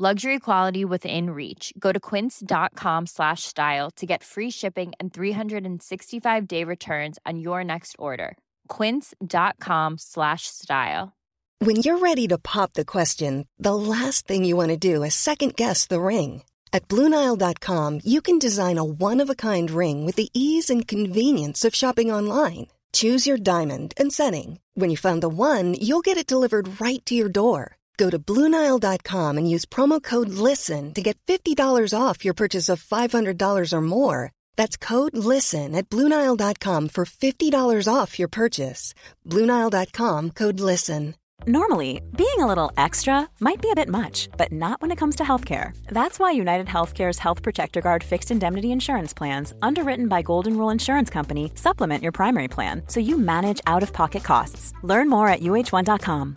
Luxury quality within reach. Go to quince.com slash style to get free shipping and 365 day returns on your next order. Quince.com slash style. When you're ready to pop the question, the last thing you want to do is second guess the ring. At Bluenile.com, you can design a one of a kind ring with the ease and convenience of shopping online. Choose your diamond and setting. When you find the one, you'll get it delivered right to your door. Go to Bluenile.com and use promo code LISTEN to get $50 off your purchase of $500 or more. That's code LISTEN at Bluenile.com for $50 off your purchase. Bluenile.com code LISTEN. Normally, being a little extra might be a bit much, but not when it comes to healthcare. That's why United Healthcare's Health Protector Guard fixed indemnity insurance plans, underwritten by Golden Rule Insurance Company, supplement your primary plan so you manage out of pocket costs. Learn more at uh1.com.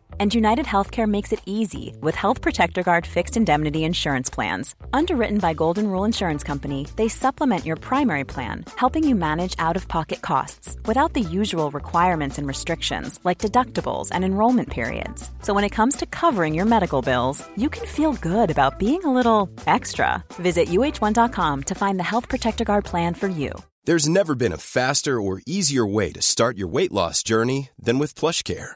And United Healthcare makes it easy with Health Protector Guard fixed indemnity insurance plans. Underwritten by Golden Rule Insurance Company, they supplement your primary plan, helping you manage out of pocket costs without the usual requirements and restrictions like deductibles and enrollment periods. So when it comes to covering your medical bills, you can feel good about being a little extra. Visit uh1.com to find the Health Protector Guard plan for you. There's never been a faster or easier way to start your weight loss journey than with PlushCare.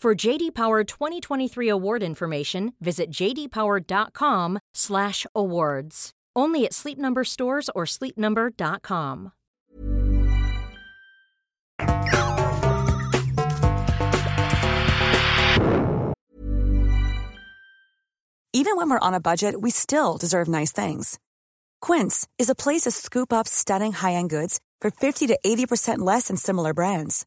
For JD Power 2023 award information, visit jdpower.com/awards. Only at Sleep Number stores or sleepnumber.com. Even when we're on a budget, we still deserve nice things. Quince is a place to scoop up stunning high-end goods for 50 to 80% less than similar brands.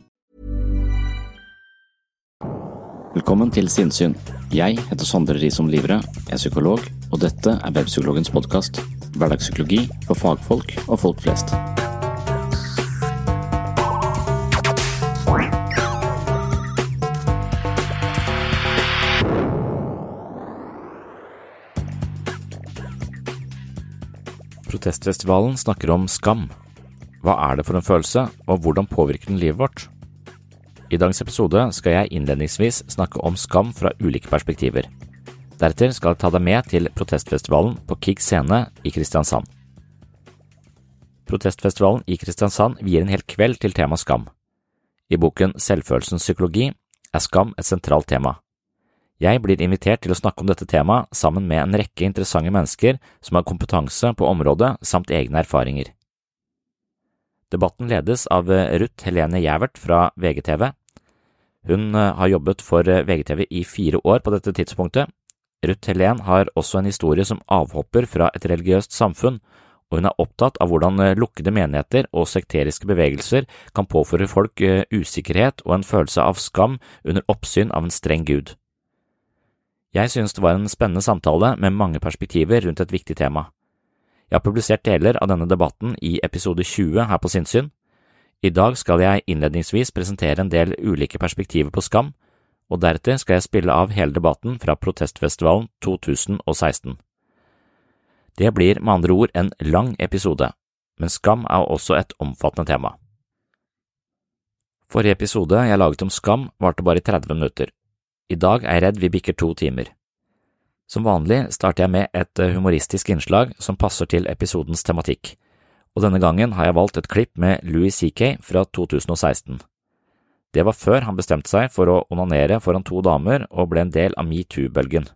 Velkommen til Sinnsyn. Jeg heter Sondre Risom Livre, er psykolog, og dette er Webpsykologens podkast. Hverdagspsykologi for fagfolk og folk flest. Protestfestivalen snakker om skam. Hva er det for en følelse, og hvordan påvirker den livet vårt? I dagens episode skal jeg innledningsvis snakke om skam fra ulike perspektiver. Deretter skal jeg ta deg med til protestfestivalen på Kig scene i Kristiansand. Protestfestivalen i Kristiansand vier en hel kveld til tema skam. I boken Selvfølelsens psykologi er skam et sentralt tema. Jeg blir invitert til å snakke om dette temaet sammen med en rekke interessante mennesker som har kompetanse på området samt egne erfaringer. Debatten ledes av Ruth Helene Gjævert fra VGTV. Hun eh, har jobbet for eh, VGTV i fire år på dette tidspunktet. Ruth Helen har også en historie som avhopper fra et religiøst samfunn, og hun er opptatt av hvordan eh, lukkede menigheter og sekteriske bevegelser kan påføre folk usikkerhet og en følelse av skam under oppsyn av en streng gud. Jeg synes det var en spennende samtale med mange perspektiver rundt et viktig tema. Jeg har publisert deler av denne debatten i episode 20 her på Sinnsyn. I dag skal jeg innledningsvis presentere en del ulike perspektiver på skam, og deretter skal jeg spille av hele debatten fra Protestfestivalen 2016. Det blir med andre ord en lang episode, men skam er også et omfattende tema. Forrige episode jeg laget om skam, varte bare i 30 minutter. I dag er jeg redd vi bikker to timer. Som vanlig starter jeg med et humoristisk innslag som passer til episodens tematikk, og denne gangen har jeg valgt et klipp med Louis CK fra 2016. Det var før han bestemte seg for å onanere foran to damer og ble en del av metoo-bølgen.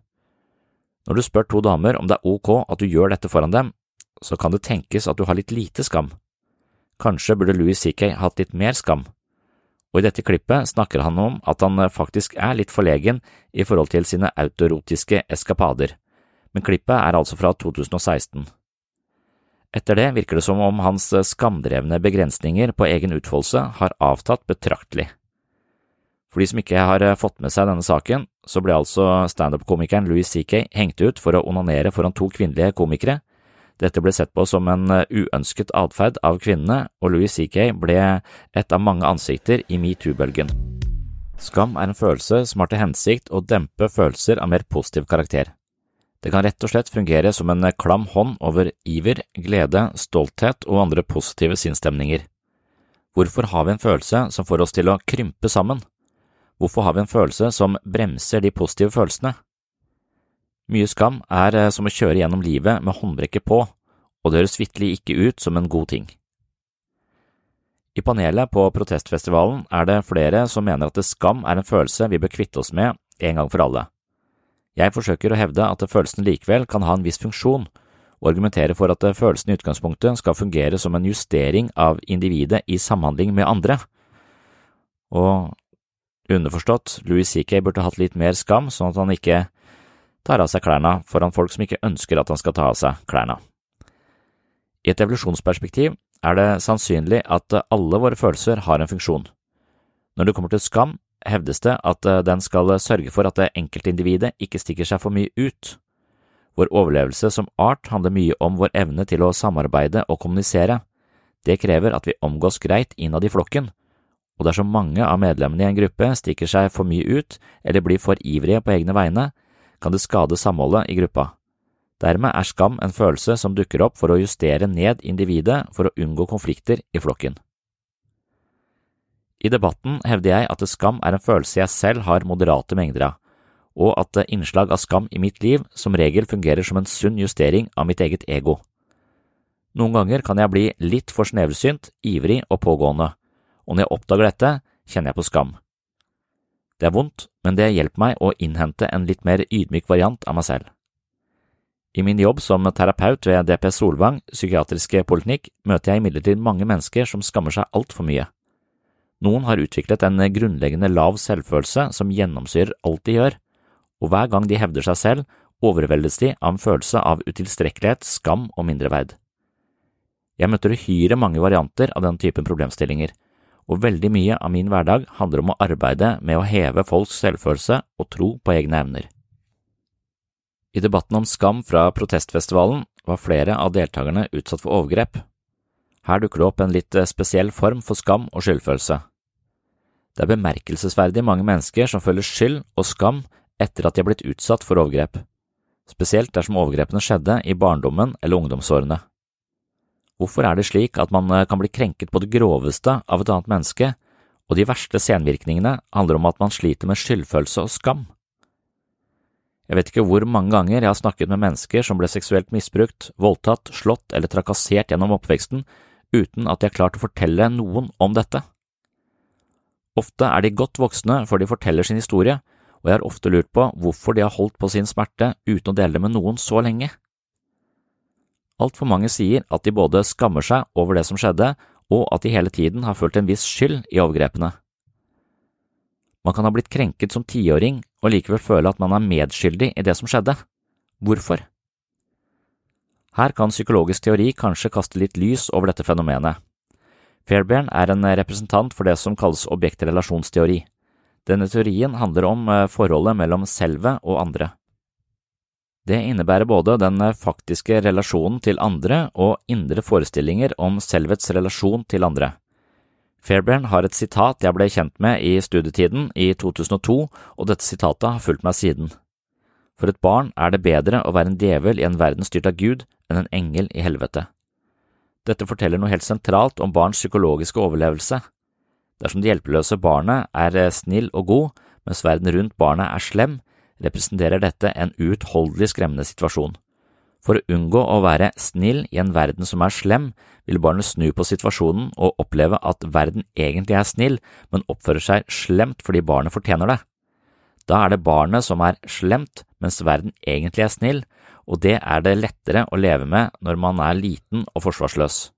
Når du spør to damer om det er ok at du gjør dette foran dem, så kan det tenkes at du har litt lite skam. Kanskje burde Louis CK hatt litt mer skam og i dette klippet snakker han om at han eh, faktisk er litt forlegen i forhold til sine autoerotiske eskapader, men klippet er altså fra 2016. Etter det virker det som om hans eh, skamdrevne begrensninger på egen utfoldelse har avtatt betraktelig. For de som ikke har eh, fått med seg denne saken, så ble altså standup-komikeren Louis C.K. hengt ut for å onanere foran to kvinnelige komikere, dette ble sett på som en eh, uønsket atferd av kvinnene, og Louis C.K. ble et av mange ansikter i metoo-bølgen. Skam er en følelse som har til hensikt å dempe følelser av mer positiv karakter. Det kan rett og slett fungere som en klam hånd over iver, glede, stolthet og andre positive sinnsstemninger. Hvorfor har vi en følelse som får oss til å krympe sammen? Hvorfor har vi en følelse som bremser de positive følelsene? Mye skam er eh, som å kjøre gjennom livet med håndbrekket på, og det høres vitterlig ikke ut som en god ting. I panelet på protestfestivalen er det flere som mener at skam er en følelse vi bør kvitte oss med en gang for alle. Jeg forsøker å hevde at følelsen likevel kan ha en viss funksjon, og argumentere for at følelsen i utgangspunktet skal fungere som en justering av individet i samhandling med andre. Og underforstått, Louis C.K. burde hatt litt mer skam, sånn at han ikke tar av seg klærne foran folk som ikke ønsker at han skal ta av seg klærne. I et evolusjonsperspektiv er det sannsynlig at alle våre følelser har en funksjon. Når det kommer til skam, hevdes det at den skal sørge for at det enkeltindividet ikke stikker seg for mye ut. Vår overlevelse som art handler mye om vår evne til å samarbeide og kommunisere. Det krever at vi omgås greit innad i flokken, og dersom mange av medlemmene i en gruppe stikker seg for mye ut eller blir for ivrige på egne vegne, kan det skade samholdet i gruppa. Dermed er skam en følelse som dukker opp for å justere ned individet for å unngå konflikter i flokken. I debatten hevder jeg at skam er en følelse jeg selv har moderate mengder av, og at innslag av skam i mitt liv som regel fungerer som en sunn justering av mitt eget ego. Noen ganger kan jeg bli litt for sneversynt, ivrig og pågående, og når jeg oppdager dette, kjenner jeg på skam. Det er vondt, men det hjelper meg å innhente en litt mer ydmyk variant av meg selv. I min jobb som terapeut ved DPS Solvang psykiatriske poliklinikk møter jeg imidlertid mange mennesker som skammer seg altfor mye. Noen har utviklet en grunnleggende lav selvfølelse som gjennomsyrer alt de gjør, og hver gang de hevder seg selv, overveldes de av en følelse av utilstrekkelighet, skam og mindreverd. Jeg møter uhyre mange varianter av den typen problemstillinger, og veldig mye av min hverdag handler om å arbeide med å heve folks selvfølelse og tro på egne evner. I debatten om skam fra protestfestivalen var flere av deltakerne utsatt for overgrep. Her dukker det opp en litt spesiell form for skam og skyldfølelse. Det er bemerkelsesverdig mange mennesker som føler skyld og skam etter at de er blitt utsatt for overgrep, spesielt dersom overgrepene skjedde i barndommen eller ungdomsårene. Hvorfor er det slik at man kan bli krenket på det groveste av et annet menneske, og de verste senvirkningene handler om at man sliter med skyldfølelse og skam? Jeg vet ikke hvor mange ganger jeg har snakket med mennesker som ble seksuelt misbrukt, voldtatt, slått eller trakassert gjennom oppveksten uten at de har klart å fortelle noen om dette. Ofte er de godt voksne før de forteller sin historie, og jeg har ofte lurt på hvorfor de har holdt på sin smerte uten å dele det med noen så lenge. Altfor mange sier at de både skammer seg over det som skjedde, og at de hele tiden har følt en viss skyld i overgrepene. Man kan ha blitt krenket som tiåring og likevel føle at man er medskyldig i det som skjedde. Hvorfor? Her kan psykologisk teori kanskje kaste litt lys over dette fenomenet. Fairbairn er en representant for det som kalles objektrelasjonsteori. Denne teorien handler om eh, forholdet mellom selve og andre. Det innebærer både den faktiske relasjonen til andre og indre forestillinger om selvets relasjon til andre. Fairbairn har et sitat jeg ble kjent med i studietiden i 2002, og dette sitatet har fulgt meg siden. For et barn er det bedre å være en djevel i en verden styrt av Gud enn en engel i helvete. Dette forteller noe helt sentralt om barns psykologiske overlevelse. Dersom det hjelpeløse barnet er eh, snill og god, mens verden rundt barnet er slem, representerer dette en uutholdelig skremmende situasjon. For å unngå å være snill i en verden som er slem, vil barnet snu på situasjonen og oppleve at verden egentlig er snill, men oppfører seg slemt fordi barnet fortjener det. Da er det barnet som er slemt, mens verden egentlig er snill, og det er det lettere å leve med når man er liten og forsvarsløs.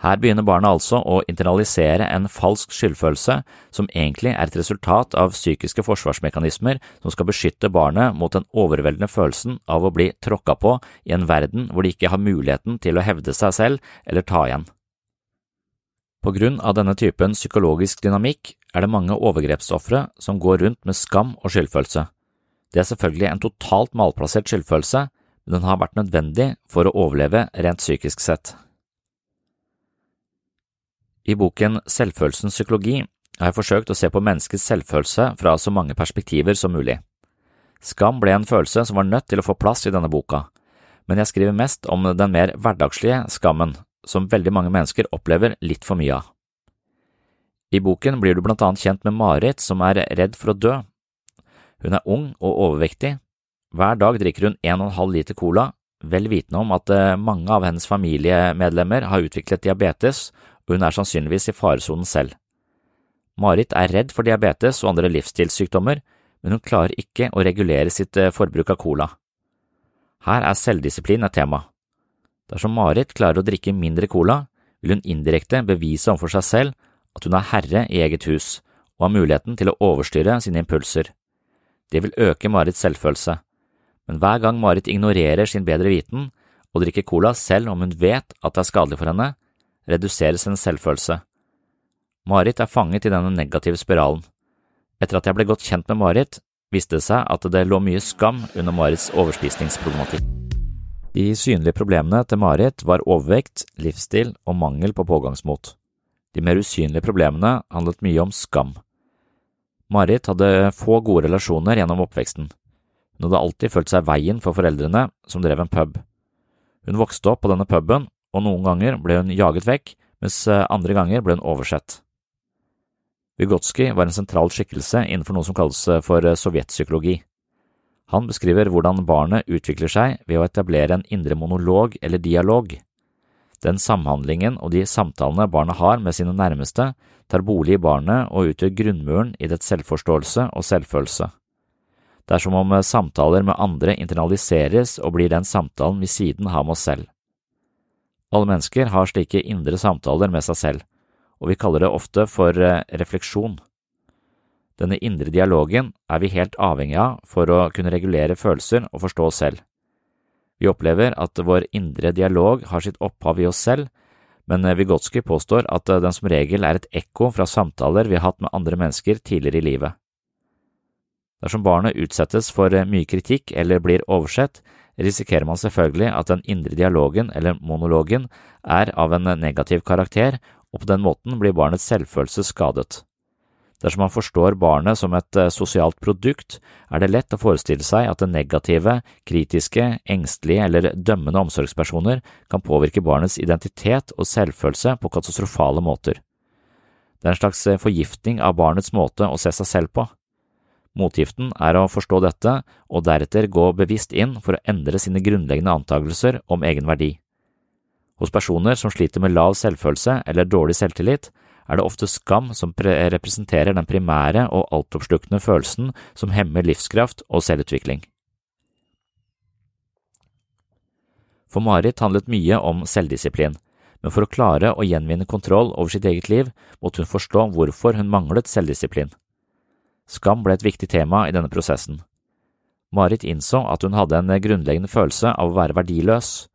Her begynner barnet altså å internalisere en falsk skyldfølelse som egentlig er et resultat av psykiske forsvarsmekanismer som skal beskytte barnet mot den overveldende følelsen av å bli tråkka på i en verden hvor de ikke har muligheten til å hevde seg selv eller ta igjen. På grunn av denne typen psykologisk dynamikk er det mange overgrepsofre som går rundt med skam og skyldfølelse. Det er selvfølgelig en totalt malplassert skyldfølelse, men den har vært nødvendig for å overleve rent psykisk sett. I boken Selvfølelsens psykologi har jeg forsøkt å se på menneskets selvfølelse fra så mange perspektiver som mulig. Skam ble en følelse som var nødt til å få plass i denne boka, men jeg skriver mest om den mer hverdagslige skammen, som veldig mange mennesker opplever litt for mye av. I boken blir du blant annet kjent med Marit som er redd for å dø, hun er ung og overvektig. Hver dag drikker hun en og en halv liter cola, vel vitende om at eh, mange av hennes familiemedlemmer har utviklet diabetes, og hun er sannsynligvis i faresonen selv. Marit er redd for diabetes og andre livsstilssykdommer, men hun klarer ikke å regulere sitt eh, forbruk av cola. Her er selvdisiplin et tema. Dersom Marit klarer å drikke mindre cola, vil hun indirekte bevise overfor seg selv at hun er herre i eget hus og har muligheten til å overstyre sine impulser. Det vil øke Marits selvfølelse, men hver gang Marit ignorerer sin bedre viten og drikker cola selv om hun vet at det er skadelig for henne, reduseres hennes selvfølelse. Marit er fanget i denne negative spiralen. Etter at jeg ble godt kjent med Marit, viste det seg at det lå mye skam under Marits overspisningsproblematikk. De synlige problemene til Marit var overvekt, livsstil og mangel på pågangsmot. De mer usynlige problemene handlet mye om skam. Marit hadde få gode relasjoner gjennom oppveksten. Hun hadde alltid følt seg veien for foreldrene, som drev en pub. Hun vokste opp på denne puben, og noen ganger ble hun jaget vekk, mens eh, andre ganger ble hun oversett. Vygotsky var en sentral skikkelse innenfor noe som kalles eh, for eh, sovjetpsykologi. Han beskriver hvordan barnet utvikler seg ved å etablere en indre monolog eller dialog. Den samhandlingen og de samtalene barnet har med sine nærmeste, tar bolig i barnet og utgjør grunnmuren i dets selvforståelse og selvfølelse. Det er som om samtaler med andre internaliseres og blir den samtalen vi siden har med oss selv. Alle mennesker har slike indre samtaler med seg selv, og vi kaller det ofte for eh, refleksjon. Denne indre dialogen er vi helt avhengig av for å kunne regulere følelser og forstå oss selv. Vi opplever at vår indre dialog har sitt opphav i oss selv, men Vygotsky påstår at den som regel er et ekko fra samtaler vi har hatt med andre mennesker tidligere i livet. Dersom barnet utsettes for mye kritikk eller blir oversett, risikerer man selvfølgelig at den indre dialogen eller monologen er av en negativ karakter, og på den måten blir barnets selvfølelse skadet. Dersom man forstår barnet som et eh, sosialt produkt, er det lett å forestille seg at det negative, kritiske, engstelige eller dømmende omsorgspersoner kan påvirke barnets identitet og selvfølelse på katastrofale måter. Det er en slags eh, forgiftning av barnets måte å se seg selv på. Motgiften er å forstå dette og deretter gå bevisst inn for å endre sine grunnleggende antagelser om egen verdi. Hos personer som sliter med lav selvfølelse eller dårlig selvtillit, er det ofte skam som representerer den primære og altoppslukende følelsen som hemmer livskraft og selvutvikling. For Marit handlet mye om selvdisiplin, men for å klare å gjenvinne kontroll over sitt eget liv måtte hun forstå hvorfor hun manglet selvdisiplin. Skam ble et viktig tema i denne prosessen. Marit innså at hun hadde en grunnleggende følelse av å være verdiløs.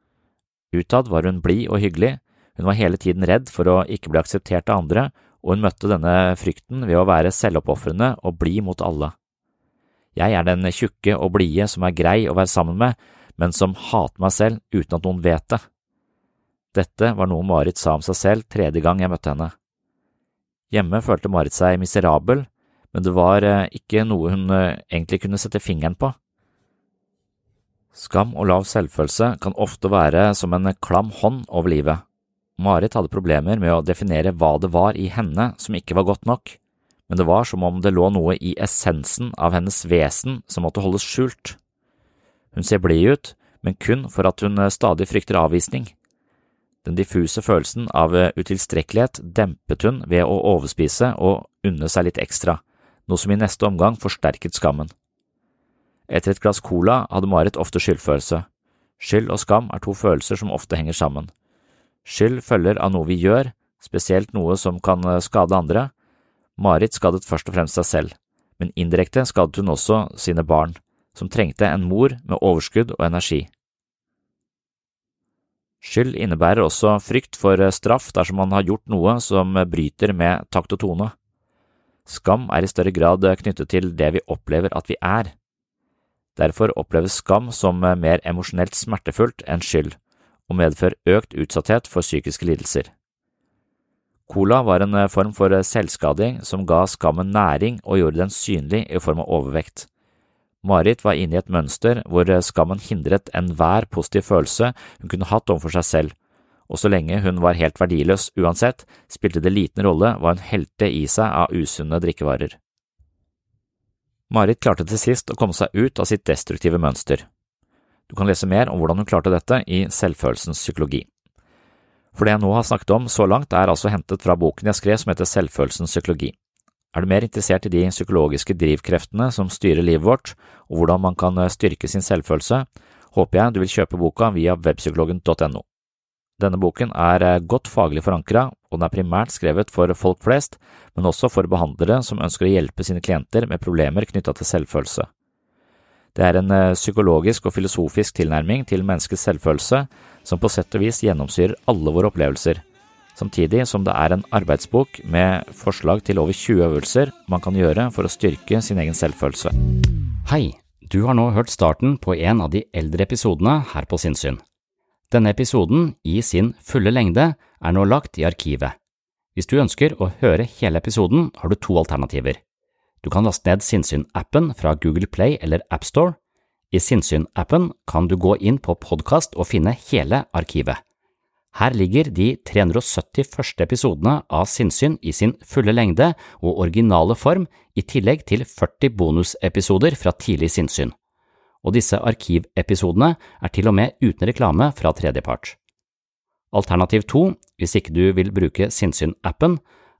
Utad var hun blid og hyggelig, hun var hele tiden redd for å ikke bli akseptert av andre, og hun møtte denne frykten ved å være selvoppofrende og blid mot alle. Jeg er den tjukke og blide som er grei å være sammen med, men som hater meg selv uten at noen vet det. Dette var noe Marit sa om seg selv tredje gang jeg møtte henne. Hjemme følte Marit seg miserabel, men det var eh, ikke noe hun eh, egentlig kunne sette fingeren på. Skam og lav selvfølelse kan ofte være som en klam hånd over livet. Marit hadde problemer med å definere hva det var i henne som ikke var godt nok, men det var som om det lå noe i essensen av hennes vesen som måtte holdes skjult. Hun ser blid ut, men kun for at hun stadig frykter avvisning. Den diffuse følelsen av utilstrekkelighet dempet hun ved å overspise og unne seg litt ekstra, noe som i neste omgang forsterket skammen. Etter et glass cola hadde Marit ofte skyldfølelse. Skyld og skam er to følelser som ofte henger sammen. Skyld følger av noe vi gjør, spesielt noe som kan eh, skade andre. Marit skadet først og fremst seg selv, men indirekte skadet hun også sine barn, som trengte en mor med overskudd og energi. Skyld innebærer også frykt for eh, straff dersom man har gjort noe som bryter med takt og tone. Skam er i større grad knyttet til det vi opplever at vi er. Derfor oppleves skam som eh, mer emosjonelt smertefullt enn skyld og medfører økt utsatthet for psykiske lidelser. Cola var en eh, form for eh, selvskading som ga skammen næring og gjorde den synlig i form av overvekt. Marit var inne i et mønster hvor eh, skammen hindret enhver positiv følelse hun kunne hatt overfor seg selv, og så lenge hun var helt verdiløs uansett, spilte det liten rolle hva hun helte i seg av usunne drikkevarer. Marit klarte til sist å komme seg ut av sitt destruktive mønster. Du kan lese mer om hvordan hun klarte dette i Selvfølelsens psykologi. For det jeg nå har snakket om så langt, er altså hentet fra boken jeg skrev som heter Selvfølelsens psykologi. Er du mer interessert i de psykologiske drivkreftene som styrer livet vårt, og hvordan man kan eh, styrke sin selvfølelse, håper jeg du vil kjøpe boka via webpsykologen.no. Denne boken er eh, godt faglig forankra, og den er primært skrevet for folk flest, men også for behandlere som ønsker å hjelpe sine klienter med problemer knytta til selvfølelse. Det er en eh, psykologisk og filosofisk tilnærming til menneskets selvfølelse som på sett og vis gjennomsyrer alle våre opplevelser, samtidig som det er en arbeidsbok med forslag til over 20 øvelser man kan gjøre for å styrke sin egen selvfølelse. Hei, du har nå hørt starten på en av de eldre episodene her på Sinnsyn. Denne episoden, i sin fulle lengde, er nå lagt i arkivet. Hvis du ønsker å høre hele episoden, har du to alternativer. Du kan laste ned Sinnsyn-appen fra Google Play eller AppStore. I Sinnsyn-appen kan du gå inn på podkast og finne hele arkivet. Her ligger de 370 første episodene av Sinnsyn i sin fulle lengde og originale form, i tillegg til 40 bonusepisoder fra tidlig sinnssyn. Og disse arkivepisodene er til og med uten reklame fra tredjepart. Alternativ to, hvis ikke du vil bruke Sinnsyn-appen,